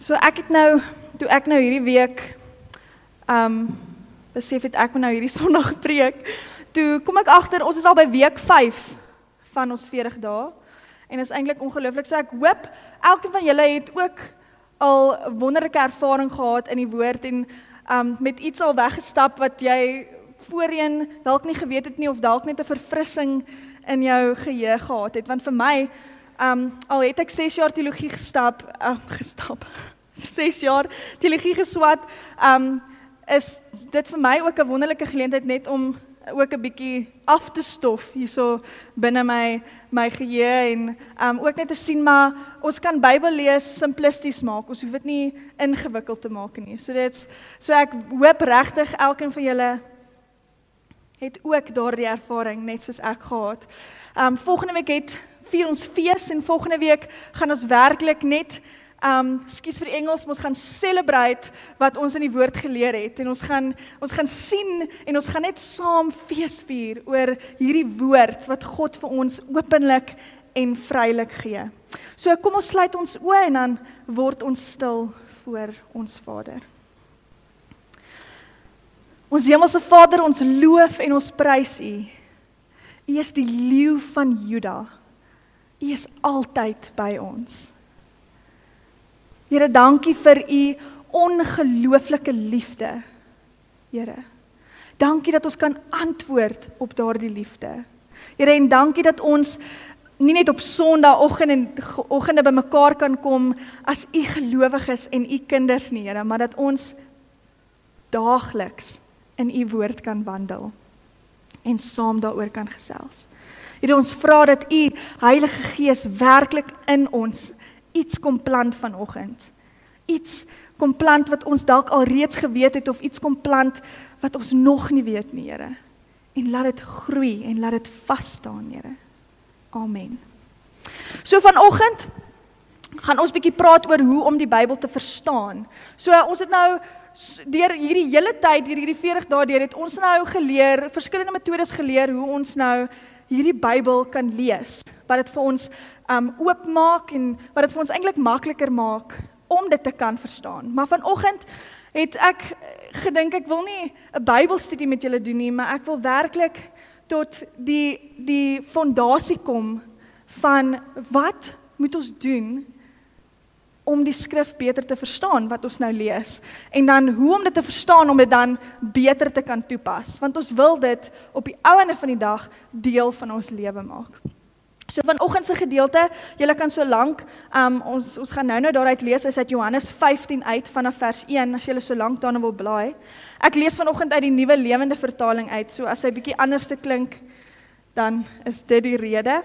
So ek het nou toe ek nou hierdie week um besef het ek moet nou hierdie Sondag preek. Toe kom ek agter ons is al by week 5 van ons 40 dae en is eintlik ongelooflik. So ek hoop elkeen van julle het ook al wonderlike ervaring gehad in die woord en um met iets al weggestap wat jy voorheen dalk nie geweet het nie of dalk net 'n verfrissing in jou geheue gehad het want vir my um al het ek 6 jaar teologie gestap uh, gestap 6 jaar teologie geswat, um is dit vir my ook 'n wonderlike geleentheid net om ook 'n bietjie af te stof hierso binne my my geheue en um ook net te sien maar ons kan Bybel lees simplisties maak. Ons hoef dit nie ingewikkeld te maak nie. So dit's so ek hoop regtig elkeen van julle het ook daardie ervaring net soos ek gehad. Um volgende week het vier ons fees en volgende week gaan ons werklik net um skus vir Engels, ons gaan celebrate wat ons in die woord geleer het en ons gaan ons gaan sien en ons gaan net saam fees vier oor hierdie woord wat God vir ons openlik en vrylik gee. So kom ons sluit ons oë en dan word ons stil voor ons Vader. Ons hemelse Vader, ons loof en ons prys U. U is die leeu van Juda. U is altyd by ons. Here, dankie vir u ongelooflike liefde. Here. Dankie dat ons kan antwoord op daardie liefde. Here, en dankie dat ons nie net op Sondagoggend en oggende bymekaar kan kom as u gelowiges en u kinders nie, Here, maar dat ons daagliks in u woord kan wandel en saam daaroor kan gesels. Here, ons vra dat u Heilige Gees werklik in ons iets kom plant vanoggend. Iets kom plant wat ons dalk al reeds geweet het of iets kom plant wat ons nog nie weet nie, Here. En laat dit groei en laat dit vas staan, Here. Amen. So vanoggend gaan ons bietjie praat oor hoe om die Bybel te verstaan. So ons het nou deur hierdie hele tyd, deur hierdie 40 dae deur het ons nou geleer, verskillende metodes geleer hoe ons nou hierdie Bybel kan lees. Wat dit vir ons um oopmaak en wat dit vir ons eintlik makliker maak om dit te kan verstaan. Maar vanoggend het ek gedink ek wil nie 'n Bybelstudie met julle doen nie, maar ek wil werklik tot die die fondasie kom van wat moet ons doen om die skrif beter te verstaan wat ons nou lees en dan hoe om dit te verstaan om dit dan beter te kan toepas want ons wil dit op die ouene van die dag deel van ons lewe maak. So vanoggend se gedeelte, julle kan so lank, um, ons ons gaan nou-nou daaruit lees is uit Johannes 15 uit vanaf vers 1 as julle so lank daarna wil blaai. Ek lees vanoggend uit die Nuwe Lewende Vertaling uit. So as hy bietjie anders te klink, dan is dit die rede.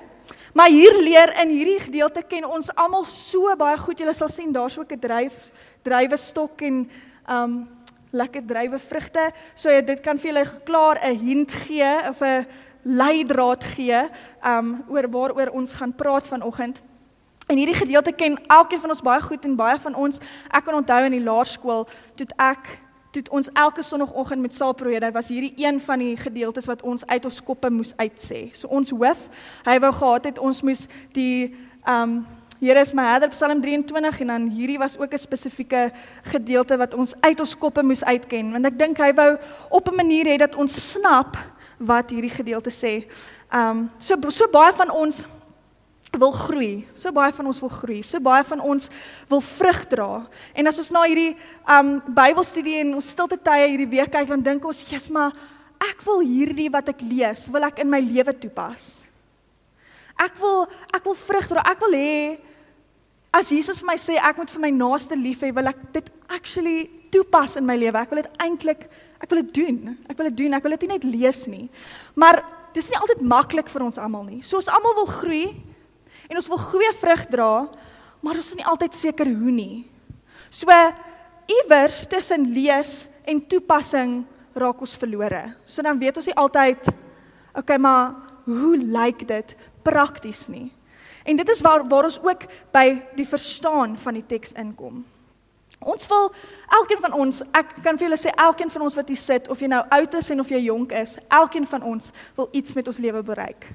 Maar hier leer in hierdie gedeelte ken ons almal so baie goed. Julle sal sien daar's ook 'n dryf drywe stok en um lekker drywe vrugte. So ja, dit kan vir julle klaar 'n hint gee of 'n leidraad gee um oor waaroor ons gaan praat vanoggend. En hierdie gedeelte ken elkeen van ons baie goed en baie van ons ek kan onthou in die laerskool toe ek toe ons elke sonoggend met saalprojekte was hierdie een van die gedeeltes wat ons uit ons koppe moes uitsê. So ons hoof, hy wou gehad het ons moes die ehm um, Here is my herder Psalm 23 en dan hierdie was ook 'n spesifieke gedeelte wat ons uit ons koppe moes uitken want ek dink hy wou op 'n manier hê dat ons snap wat hierdie gedeelte sê. Ehm um, so so baie van ons wil groei. So baie van ons wil groei. So baie van ons wil vrug dra. En as ons na hierdie um Bybelstudie en ons stilte tye hierdie week kyk, dan dink ons, "Jesus, maar ek wil hierdie wat ek lees, wil ek in my lewe toepas." Ek wil ek wil vrug dra. Ek wil hê as Jesus vir my sê ek moet vir my naaste lief hê, wil ek dit actually toepas in my lewe. Ek wil dit eintlik ek wil dit doen. Ek wil dit doen. Ek wil dit nie net lees nie. Maar dis nie altyd maklik vir ons almal nie. So ons almal wil groei, En ons wil goeie vrug dra, maar ons is nie altyd seker hoe nie. So iewers tussen lees en toepassing raak ons verlore. So dan weet ons nie altyd okay, maar hoe lyk dit prakties nie? En dit is waar waar ons ook by die verstaan van die teks inkom. Ons wil elkeen van ons, ek kan vir julle sê elkeen van ons wat hier sit of jy nou oud is en of jy jonk is, elkeen van ons wil iets met ons lewe bereik.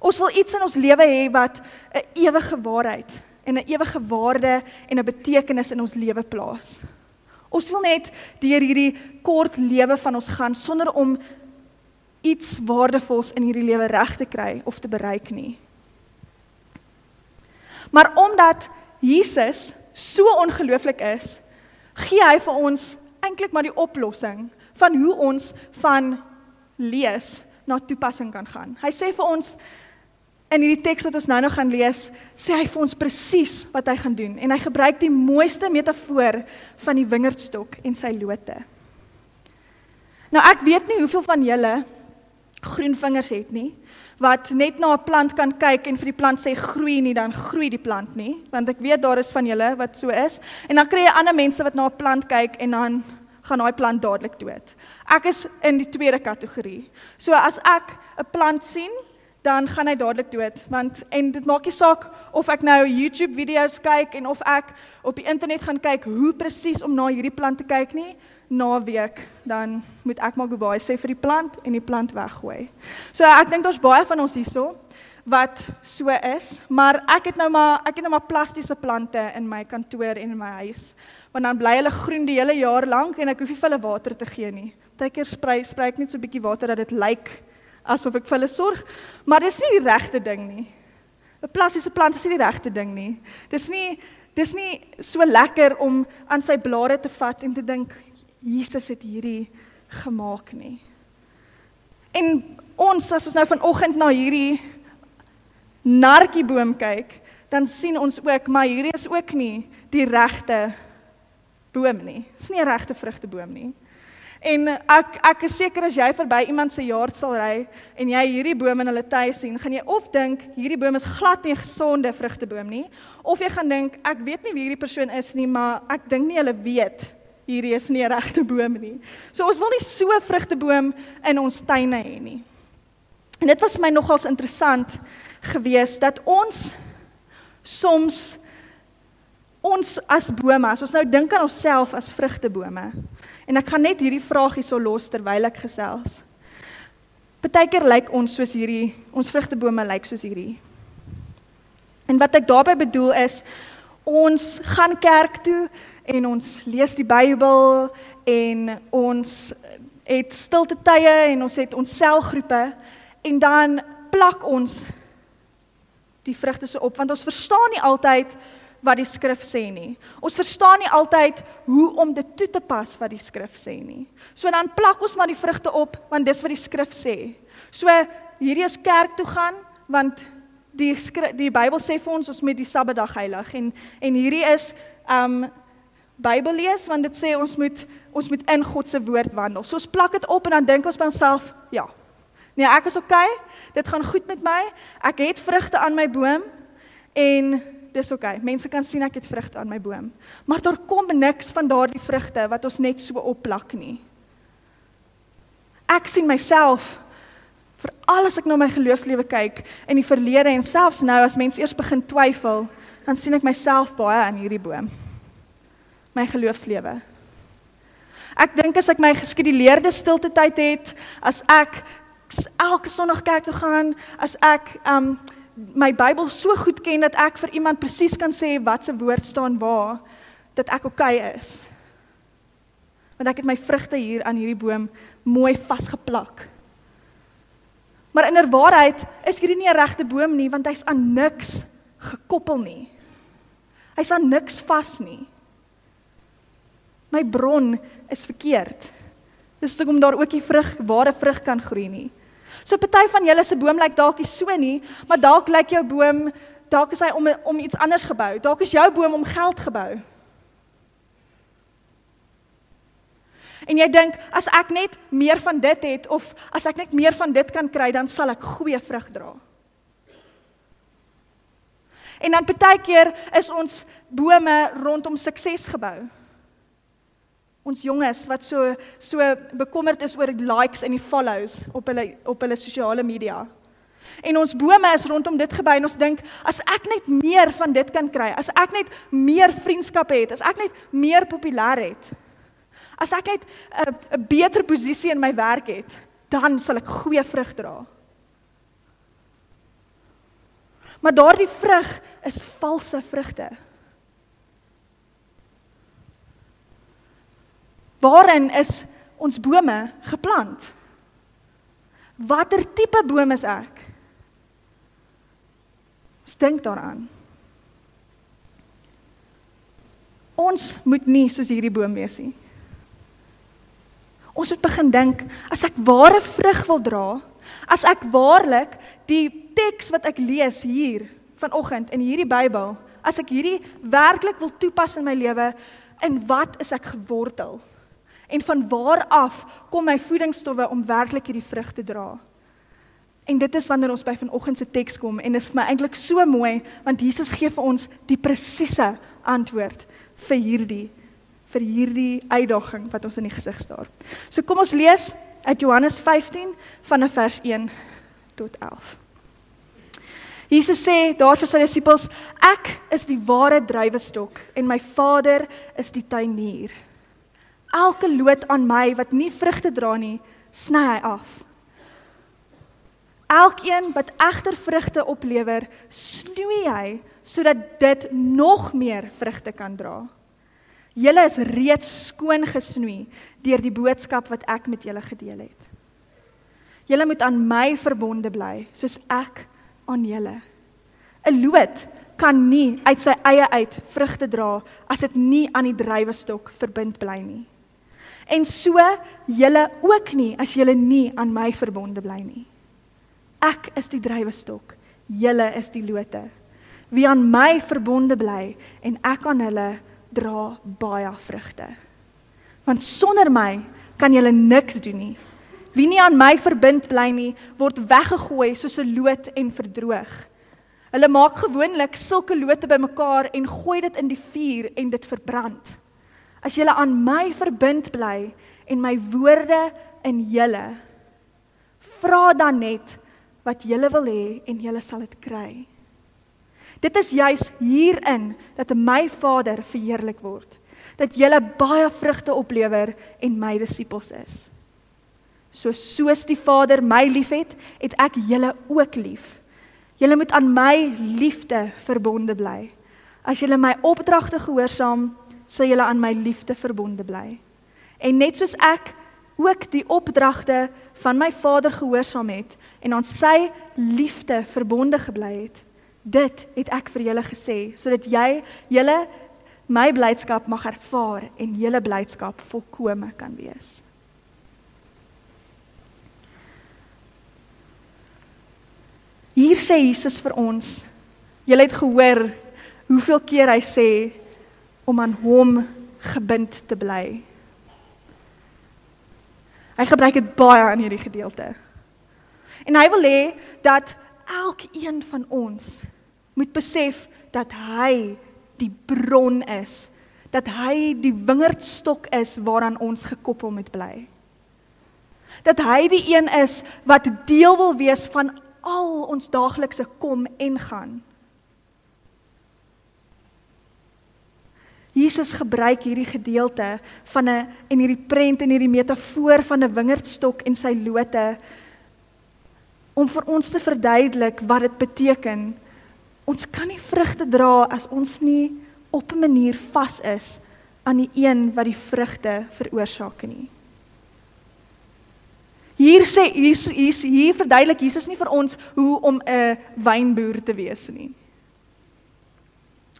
Ons wil iets in ons lewe hê wat 'n ewige waarheid en 'n ewige waarde en 'n betekenis in ons lewe plaas. Ons wil net deur hierdie kort lewe van ons gaan sonder om iets waardevols in hierdie lewe reg te kry of te bereik nie. Maar omdat Jesus so ongelooflik is, gee hy vir ons eintlik maar die oplossing van hoe ons van lees na toepassing kan gaan. Hy sê vir ons in hierdie teks wat ons nou nog gaan lees, sê hy vir ons presies wat hy gaan doen en hy gebruik die mooiste metafoor van die wingerdstok en sy lote. Nou ek weet nie hoeveel van julle groen vingers het nie wat net na 'n plant kan kyk en vir die plant sê groei nie dan groei die plant nie want ek weet daar is van julle wat so is en dan kry jy ander mense wat na 'n plant kyk en dan gaan daai plant dadelik dood. Ek is in die tweede kategorie. So as ek 'n plant sien dan gaan hy dadelik dood want en dit maak nie saak of ek nou YouTube video's kyk en of ek op die internet gaan kyk hoe presies om na hierdie plant te kyk nie na week dan moet ek maar goeie sê vir die plant en die plant weggooi. So ek dink daar's baie van ons hierso wat so is, maar ek het nou maar ek het nou maar plastiese plante in my kantoor en in my huis. Want dan bly hulle groen die hele jaar lank en ek hoef nie vir hulle water te gee nie. Partykeer sprei sprei ek net so 'n bietjie water dat dit lyk like asof ek vir hulle sorg, maar dis nie die regte ding nie. 'n Plastiese plant is nie die regte ding nie. Dis nie dis nie so lekker om aan sy blare te vat en te dink Jesus het hierdie gemaak nie. En ons as ons nou vanoggend na hierdie narkieboom kyk, dan sien ons ook maar hierdie is ook nie die regte boom nie. Dis nie 'n regte vrugteboom nie. En ek ek is seker as jy verby iemand se jaard sal ry en jy hierdie boom in hulle tuin sien, gaan jy of dink hierdie boom is glad nie 'n gesonde vrugteboom nie, of jy gaan dink ek weet nie wie hierdie persoon is nie, maar ek dink nie hulle weet hierdie is nie 'n regte boom nie. So ons wil nie so 'n vrugteboom in ons tuine hê nie. En dit was my nogals interessant geweest dat ons soms ons as bome, as ons nou dink aan onsself as vrugtebome, En ek gaan net hierdie vragie so los terwyl ek gesels. Partykeer lyk ons soos hierdie, ons vrugtebome lyk soos hierdie. En wat ek daarmee bedoel is ons gaan kerk toe en ons lees die Bybel en ons het stilte tye en ons het ons selgroepe en dan plak ons die vrugte so op want ons verstaan nie altyd wat die skrif sê nie. Ons verstaan nie altyd hoe om dit toe te pas wat die skrif sê nie. So dan plak ons maar die vrugte op want dis wat die skrif sê. So hierdie is kerk toe gaan want die skrif, die Bybel sê vir ons ons moet die Sabbatdag heilig en en hierdie is um Bybel lees want dit sê ons moet ons moet in God se woord wandel. So ons plak dit op en dan dink ons by onsself, ja. Nee, ek is oukei. Okay, dit gaan goed met my. Ek het vrugte aan my boom en dis oké. Okay. Mense kan sien ek het vrugte aan my boom. Maar daar kom niks van daardie vrugte wat ons net so opplak nie. Ek sien myself vir alles ek na my geloofslewe kyk in die verlede en selfs nou as mense eers begin twyfel, dan sien ek myself baie aan hierdie boom. My geloofslewe. Ek dink as ek my geskeduleerde stilte tyd het, as ek elke Sondag kerk toe gaan, as ek um my Bybel so goed ken dat ek vir iemand presies kan sê wat se woord staan waar dat ek oukei okay is. Want ek het my vrugte hier aan hierdie boom mooi vasgeplak. Maar inderwaarheid is hierdie nie 'n regte boom nie want hy's aan niks gekoppel nie. Hy's aan niks vas nie. My bron is verkeerd. Dis hoekom daar ook nie vrug, ware vrug kan groei nie. So party van julle se boom lyk dalk nie so nie, maar dalk lyk jou boom dalk is hy om om iets anders gebou. Dalk is jou boom om geld gebou. En jy dink as ek net meer van dit het of as ek net meer van dit kan kry, dan sal ek goeie vrug dra. En dan partykeer is ons bome rondom sukses gebou ons jonges wat so so bekommerd is oor die likes en die follows op hulle op hulle sosiale media. En ons bome is rondom dit gebou en ons dink as ek net meer van dit kan kry, as ek net meer vriendskappe het, as ek net meer populêr het, as ek net 'n 'n beter posisie in my werk het, dan sal ek goeie vrug dra. Maar daardie vrug is valse vrugte. Waarin is ons bome geplant? Watter tipe boom is ek? Ons dink daaraan. Ons moet nie soos hierdie boom wees nie. Ons moet begin dink, as ek ware vrug wil dra, as ek waarlik die teks wat ek lees hier vanoggend in hierdie Bybel, as ek hierdie werklik wil toepas in my lewe, in wat is ek gewortel? En van waar af kom my voedingsstowwe om werklik hierdie vrug te dra? En dit is wanneer ons by vanoggend se teks kom en dit is vir my eintlik so mooi want Jesus gee vir ons die presiese antwoord vir hierdie vir hierdie uitdaging wat ons in die gesig staar. So kom ons lees uit Johannes 15 vanaf vers 1 tot 11. Jesus sê daar vir sy disippels: Ek is die ware druiwestok en my Vader is die tuinier. Elke loot aan my wat nie vrugte dra nie, sny hy af. Elkeen wat egter vrugte oplewer, snoei hy sodat dit nog meer vrugte kan dra. Julle is reeds skoon gesnoei deur die boodskap wat ek met julle gedeel het. Julle moet aan my verbonde bly soos ek aan julle. 'n Loot kan nie uit sy eie uit vrugte dra as dit nie aan die druiwestok verbind bly nie en so julle ook nie as julle nie aan my verbonde bly nie. Ek is die druiwestok, julle is die lote. Wie aan my verbonde bly en ek aan hulle dra baie vrugte. Want sonder my kan julle niks doen nie. Wie nie aan my verbind bly nie, word weggegooi soos 'n loot en verdroog. Hulle maak gewoonlik sulke lote bymekaar en gooi dit in die vuur en dit verbrand. As julle aan my verbind bly en my woorde in julle vra dan net wat julle wil hê en julle sal dit kry. Dit is juis hierin dat my Vader verheerlik word. Dat julle baie vrugte oplewer en my disippels is. So soos die Vader my liefhet, het ek julle ook lief. Julle moet aan my liefde verbonde bly. As julle my opdragte gehoorsaam, sal julle aan my liefde verbonde bly. En net soos ek ook die opdragte van my Vader gehoorsaam het en aan sy liefde verbonde gebly het, dit het ek vir julle gesê sodat jy julle my blydskap mag ervaar en julle blydskap volkome kan wees. Hier sê Jesus vir ons. Julle het gehoor hoeveel keer hy sê om aan hom gebind te bly. Hy gebruik dit baie in hierdie gedeelte. En hy wil hê dat elkeen van ons moet besef dat hy die bron is, dat hy die wingerdstok is waaraan ons gekoppel moet bly. Dat hy die een is wat deel wil wees van al ons daaglikse kom en gaan. Jesus gebruik hierdie gedeelte van 'n en hierdie prent en hierdie metafoor van 'n wingerdstok en sy lote om vir ons te verduidelik wat dit beteken. Ons kan nie vrugte dra as ons nie op 'n manier vas is aan die een wat die vrugte veroorsaak nie. Hier sê hier hier, hier verduidelik Jesus nie vir ons hoe om 'n wynboer te wees nie.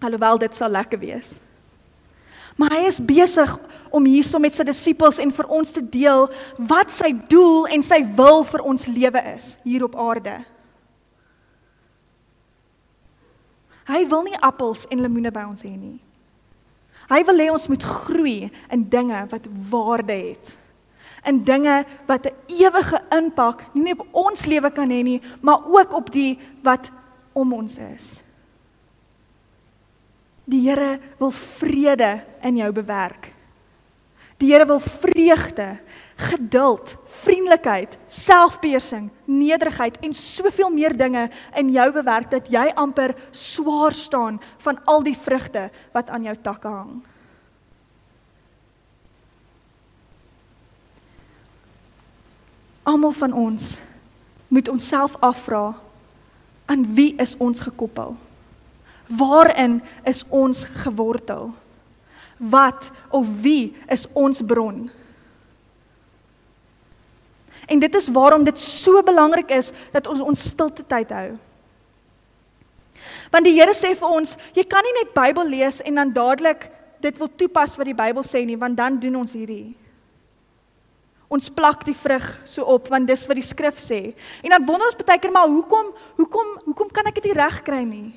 Alhoewel dit sal lekker wees. Maar hy is besig om hierso met sy disippels en vir ons te deel wat sy doel en sy wil vir ons lewe is hier op aarde. Hy wil nie appels en lemoene by ons hê nie. Hy wil hê ons moet groei in dinge wat waarde het. In dinge wat 'n ewige impak nie net op ons lewe kan hê nie, maar ook op die wat om ons is. Die Here wil vrede in jou bewerk. Die Here wil vreugde, geduld, vriendelikheid, selfbeheersing, nederigheid en soveel meer dinge in jou bewerk dat jy amper swaar staan van al die vrugte wat aan jou takke hang. Almal van ons moet onsself afvra Aan wie is ons gekoppel? Waarin is ons gewortel? Wat of wie is ons bron? En dit is waarom dit so belangrik is dat ons ons stilte tyd hou. Want die Here sê vir ons, jy kan nie net Bybel lees en dan dadelik dit wil toepas wat die Bybel sê nie, want dan doen ons hierdie. Ons plak die vrug so op want dis wat die skrif sê. En dan wonder ons baie keer maar hoekom hoekom hoekom kan ek dit nie reg kry nie?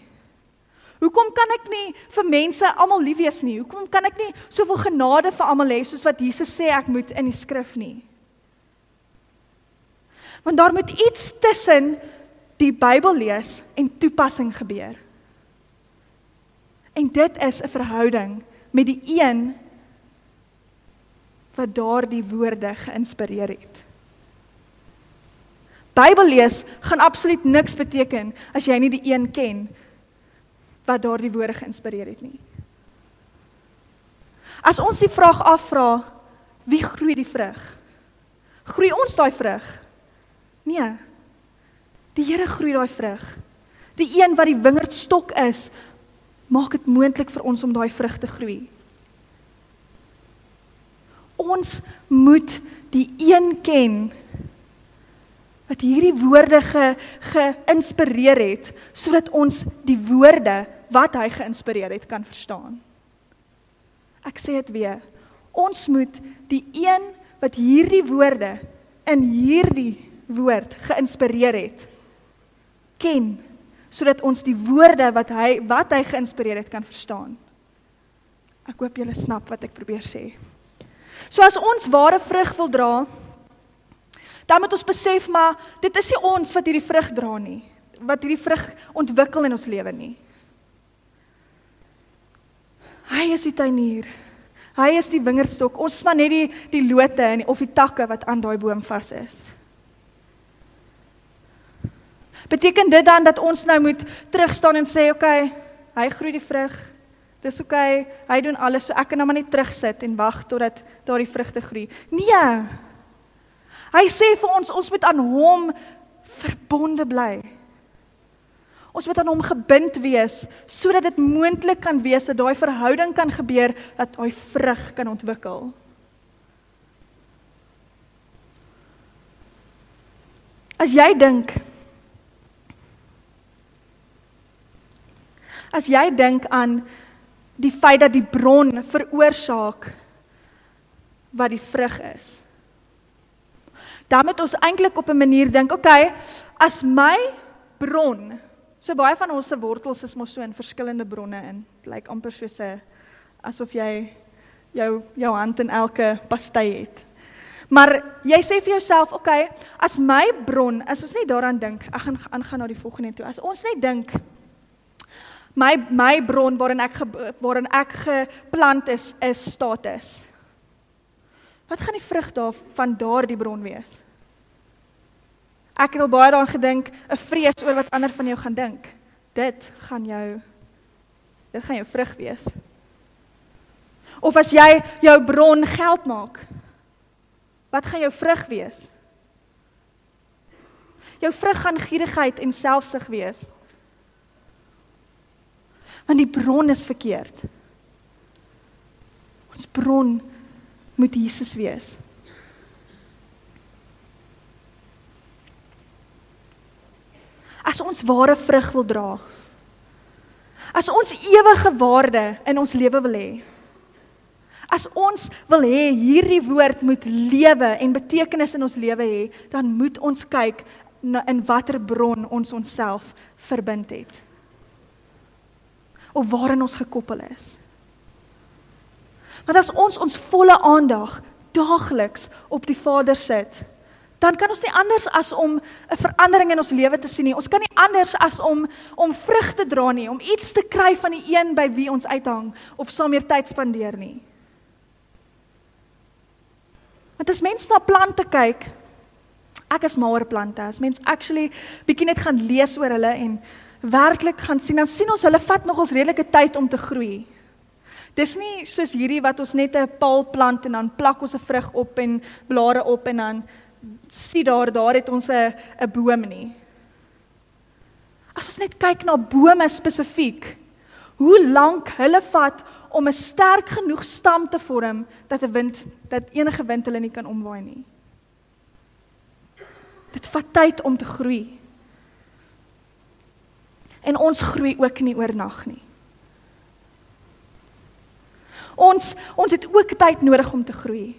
Hoekom kan ek nie vir mense almal lief wees nie? Hoekom kan ek nie soveel genade vir almal hê soos wat Jesus sê ek moet in die skrif nie? Want daar moet iets tussen die Bybel lees en toepassing gebeur. En dit is 'n verhouding met die een wat daardie woorde geïnspireer het. Bybel lees gaan absoluut niks beteken as jy nie die een ken wat daardie woorde geïnspireer het nie. As ons die vraag afvra, wie groei die vrug? Groei ons daai vrug? Nee. Die Here groei daai vrug. Die een wat die wingerdstok is, maak dit moontlik vir ons om daai vrug te groei. Ons moet die een ken wat hierdie woorde ge geïnspireer het sodat ons die woorde wat hy geïnspireer het kan verstaan. Ek sê dit weer. Ons moet die een wat hierdie woorde in hierdie woord geïnspireer het ken sodat ons die woorde wat hy wat hy geïnspireer het kan verstaan. Ek hoop julle snap wat ek probeer sê. So as ons ware vrug wil dra, dan moet ons besef maar dit is nie ons wat hierdie vrug dra nie, wat hierdie vrug ontwikkel in ons lewe nie. Hy is die tuinier. Hy is die wingerdstok. Ons is maar net die die lote en of die takke wat aan daai boom vas is. Beteken dit dan dat ons nou moet terugstaan en sê, "Oké, okay, hy groei die vrug. Dis oké. Okay, hy doen alles, so ek kan nou maar net terugsit en wag totdat daardie vrugte groei." Nee. Hy sê vir ons ons moet aan hom verbonde bly. Ons moet aan hom gebind wees sodat dit moontlik kan wees dat daai verhouding kan gebeur dat daai vrug kan ontwikkel. As jy dink As jy dink aan die feit dat die bron veroorsaak wat die vrug is. Dan moet ons eintlik op 'n manier dink, okay, as my bron, so baie van ons se wortels is mos so in verskillende bronne in. Dit lyk amper soos 'n asof jy jou jou hand in elke pasty het. Maar jy sê vir jouself, okay, as my bron, as ons net daaraan dink, ek gaan aangaan na die volgende toe. As ons net dink My my bron waarin ek waarin ek geplant is is status. Wat gaan die vrug daar van daardie bron wees? Ek het al baie daaraan gedink, 'n vrees oor wat ander van jou gaan dink. Dit gaan jou dit gaan jou vrug wees. Of as jy jou bron geld maak, wat gaan jou vrug wees? Jou vrug gaan gierigheid en selfsug wees want die bron is verkeerd. Ons bron moet Jesus wees. As ons ware vrug wil dra. As ons ewige waarde in ons lewe wil hê. As ons wil hê hierdie woord moet lewe en betekenis in ons lewe hê, dan moet ons kyk na in watter bron ons onsself verbind het of waarin ons gekoppel is. Want as ons ons volle aandag daagliks op die Vader sit, dan kan ons nie anders as om 'n verandering in ons lewe te sien nie. Ons kan nie anders as om om vrug te dra nie, om iets te kry van die een by wie ons uithang of saam meer tyd spandeer nie. Want as mens na plante kyk, ek is mal oor plante. As mens actually bietjie net gaan lees oor hulle en werklik gaan sien, dan sien ons hulle vat nog ons redelike tyd om te groei. Dis nie soos hierdie wat ons net 'n paal plant en dan plak ons 'n vrug op en blare op en dan sien daar daar het ons 'n 'n boom nie. As ons net kyk na bome spesifiek, hoe lank hulle vat om 'n sterk genoeg stam te vorm dat 'n wind dat enige wind hulle nie kan omwaai nie. Dit vat tyd om te groei. En ons groei ook nie oornag nie. Ons ons het ook tyd nodig om te groei.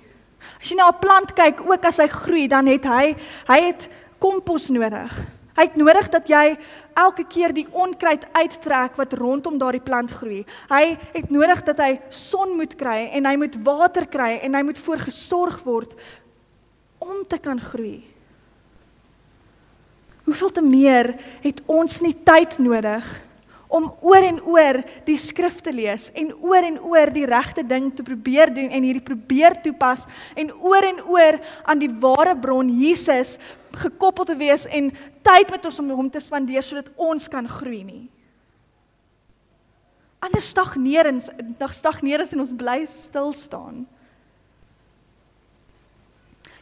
As jy na 'n plant kyk, ook as hy groei, dan het hy hy het kompos nodig. Hy het nodig dat jy elke keer die onkruid uittrek wat rondom daardie plant groei. Hy het nodig dat hy son moet kry en hy moet water kry en hy moet voorgesorg word om te kan groei. Hoeveel te meer het ons nie tyd nodig om oor en oor die skrif te lees en oor en oor die regte ding te probeer doen en hierdie probeer toepas en oor en oor aan die ware bron Jesus gekoppel te wees en tyd met ons om hom te spandeer sodat ons kan groei nie. Anders stagneer ons, nog stagneer ons en ons bly stil staan.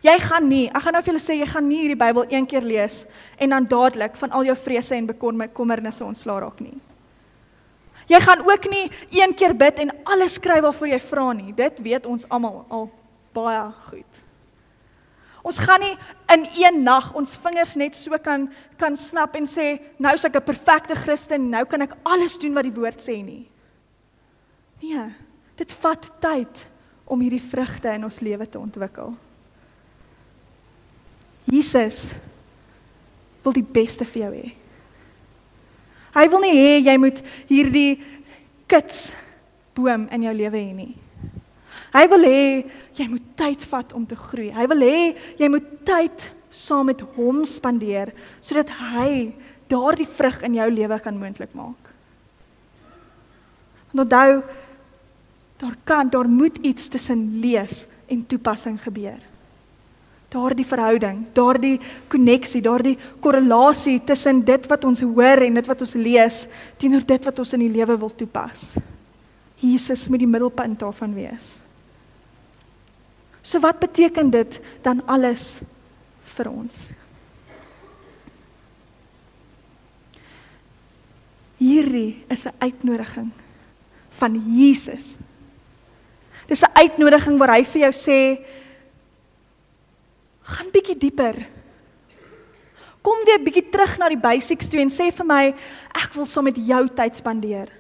Jy gaan nie, ek gaan nou vir julle sê jy gaan nie hierdie Bybel een keer lees en dan dadelik van al jou vrese en bekommernisse ontslaa raak nie. Jy gaan ook nie een keer bid en alles kry waarvoor jy vra nie. Dit weet ons almal al baie goed. Ons gaan nie in een nag ons vingers net so kan kan snap en sê nou is ek 'n perfekte Christen, nou kan ek alles doen wat die woord sê nie. Nee, dit vat tyd om hierdie vrugte in ons lewe te ontwikkel. Jesus wil die beste vir jou hê. Hy wil nie hê jy moet hierdie kits boom in jou lewe hê nie. Hy wil hê jy moet tyd vat om te groei. Hy wil hê jy moet tyd saam met hom spandeer sodat hy daardie vrug in jou lewe kan moontlik maak. Onthou daar kan daar moet iets tussen lees en toepassing gebeur daardie verhouding, daardie koneksie, daardie korrelasie tussen dit wat ons hoor en dit wat ons lees teenoor dit wat ons in die lewe wil toepas. Jesus moet die middelpunt daarvan wees. So wat beteken dit dan alles vir ons? Hierdie is 'n uitnodiging van Jesus. Dis 'n uitnodiging waar hy vir jou sê gaan bietjie dieper. Kom weer bietjie terug na die basics toe en sê vir my ek wil saam so met jou tyd spandeer.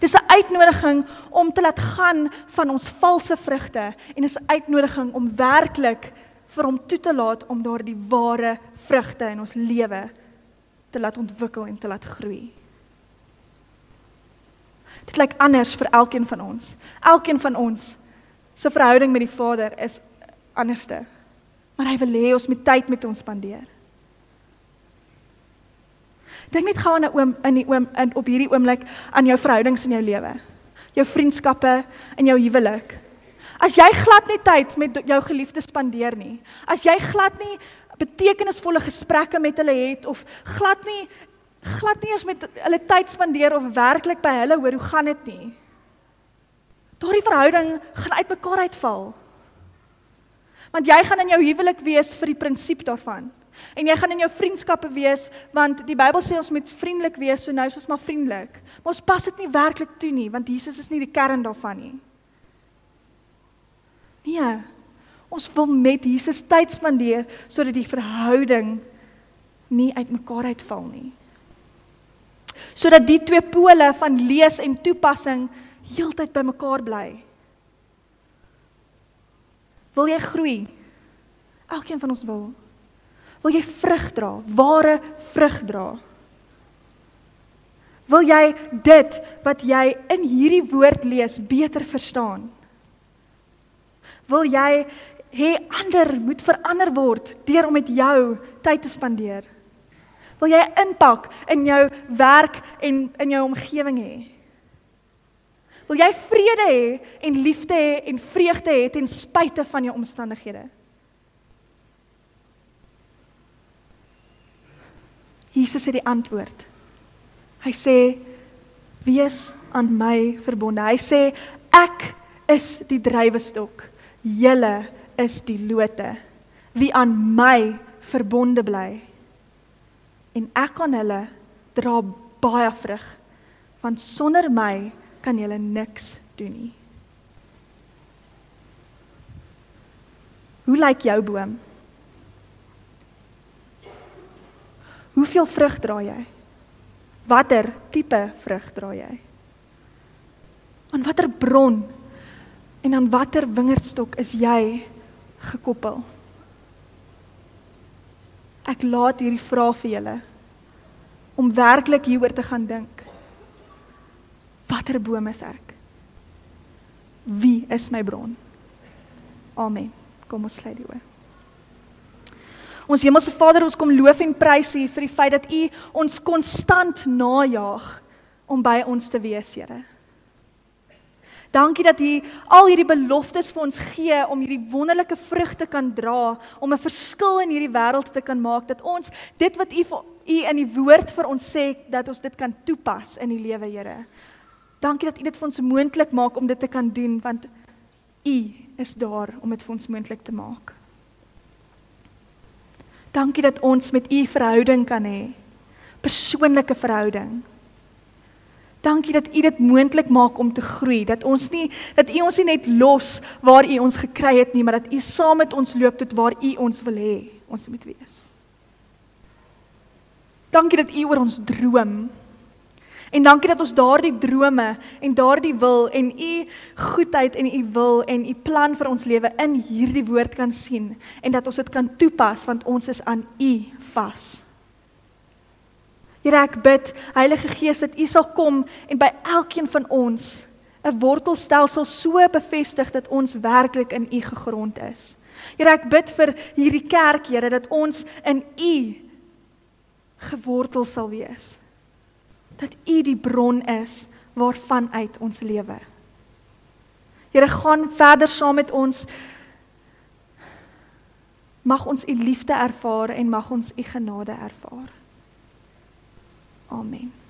Dis 'n uitnodiging om te laat gaan van ons valse vrugte en is 'n uitnodiging om werklik vir hom toe te laat om daardie ware vrugte in ons lewe te laat ontwikkel en te laat groei. Dit lyk anders vir elkeen van ons. Elkeen van ons se verhouding met die Vader is anderste. Maar hy wil hê ons moet tyd met hom spandeer. Dink net gou aan 'n oom in die oom in op hierdie oomblik aan jou verhoudings in jou lewe. Jou vriendskappe en jou huwelik. As jy glad nie tyd met jou geliefdes spandeer nie, as jy glad nie betekenisvolle gesprekke met hulle het of glad nie glad nie eens met hulle tyd spandeer of werklik by hulle hoor hoe gaan dit nie? Daardie verhouding gaan uitmekaar uitval. Want jy gaan in jou huwelik wees vir die prinsip daarvan. En jy gaan in jou vriendskappe wees want die Bybel sê ons moet vriendelik wees, so nou is ons maar vriendelik. Maar ons pas dit nie werklik toe nie, want Jesus is nie die kern daarvan nie. Nee. Ons wil met Jesus tyd spandeer sodat die verhouding nie uitmekaar uitval nie. Sodat die twee pole van lees en toepassing heeltyd by mekaar bly. Wil jy groei? Elkeen van ons wil. Wil jy vrug dra, ware vrug dra? Wil jy dit wat jy in hierdie woord lees beter verstaan? Wil jy hê ander moet verander word deur om met jou tyd te spandeer? Wil jy impak in jou werk en in jou omgewing hê? Wil jy vrede hê en liefde hê en vreugde hê ten spyte van jou omstandighede? Jesus het die antwoord. Hy sê wees aan my verbonde. Hy sê ek is die drywestok. Julle is die lote. Wie aan my verbonde bly, en ek aan hulle dra baie vrug want sonder my kan julle niks doen nie. Hoe lyk jou boom? Hoeveel vrug dra jy? Watter tipe vrug dra jy? Aan watter bron en aan watter wingerdstok is jy gekoppel? Ek laat hierdie vrae vir julle om werklik hieroor te gaan dink. Watter boom is ek? Wie is my bron? Amen. Kom ons sluit die oë. Ons hemelse Vader, ons kom loof en prys U vir die feit dat U ons konstant najaag om by ons te wees, Here. Dankie dat U al hierdie beloftes vir ons gee om hierdie wonderlike vrugte kan dra, om 'n verskil in hierdie wêreld te kan maak, dat ons dit wat U U in die woord vir ons sê, dat ons dit kan toepas in die lewe, Here. Dankie dat U dit vir ons moontlik maak om dit te kan doen, want U is daar om dit vir ons moontlik te maak. Dankie dat ons met U verhouding kan hê. Persoonlike verhouding. Dankie dat U dit moontlik maak om te groei, dat ons nie dat U ons nie net los waar U ons gekry het nie, maar dat U saam met ons loop tot waar U ons wil hê ons moet wees. Dankie dat U oor ons droom. En dankie dat ons daardie drome en daardie wil en U goedheid en U wil en U plan vir ons lewe in hierdie woord kan sien en dat ons dit kan toepas want ons is aan U vas. Here ek bid Heilige Gees dat U sal kom en by elkeen van ons 'n wortelstelsel so bevestig dat ons werklik in U gegrond is. Here ek bid vir hierdie kerk Here dat ons in U gewortel sal wees. Dat U die bron is waarvan uit ons lewe. Here gaan verder saam met ons. Mag ons U liefde ervaar en mag ons U genade ervaar. Amen.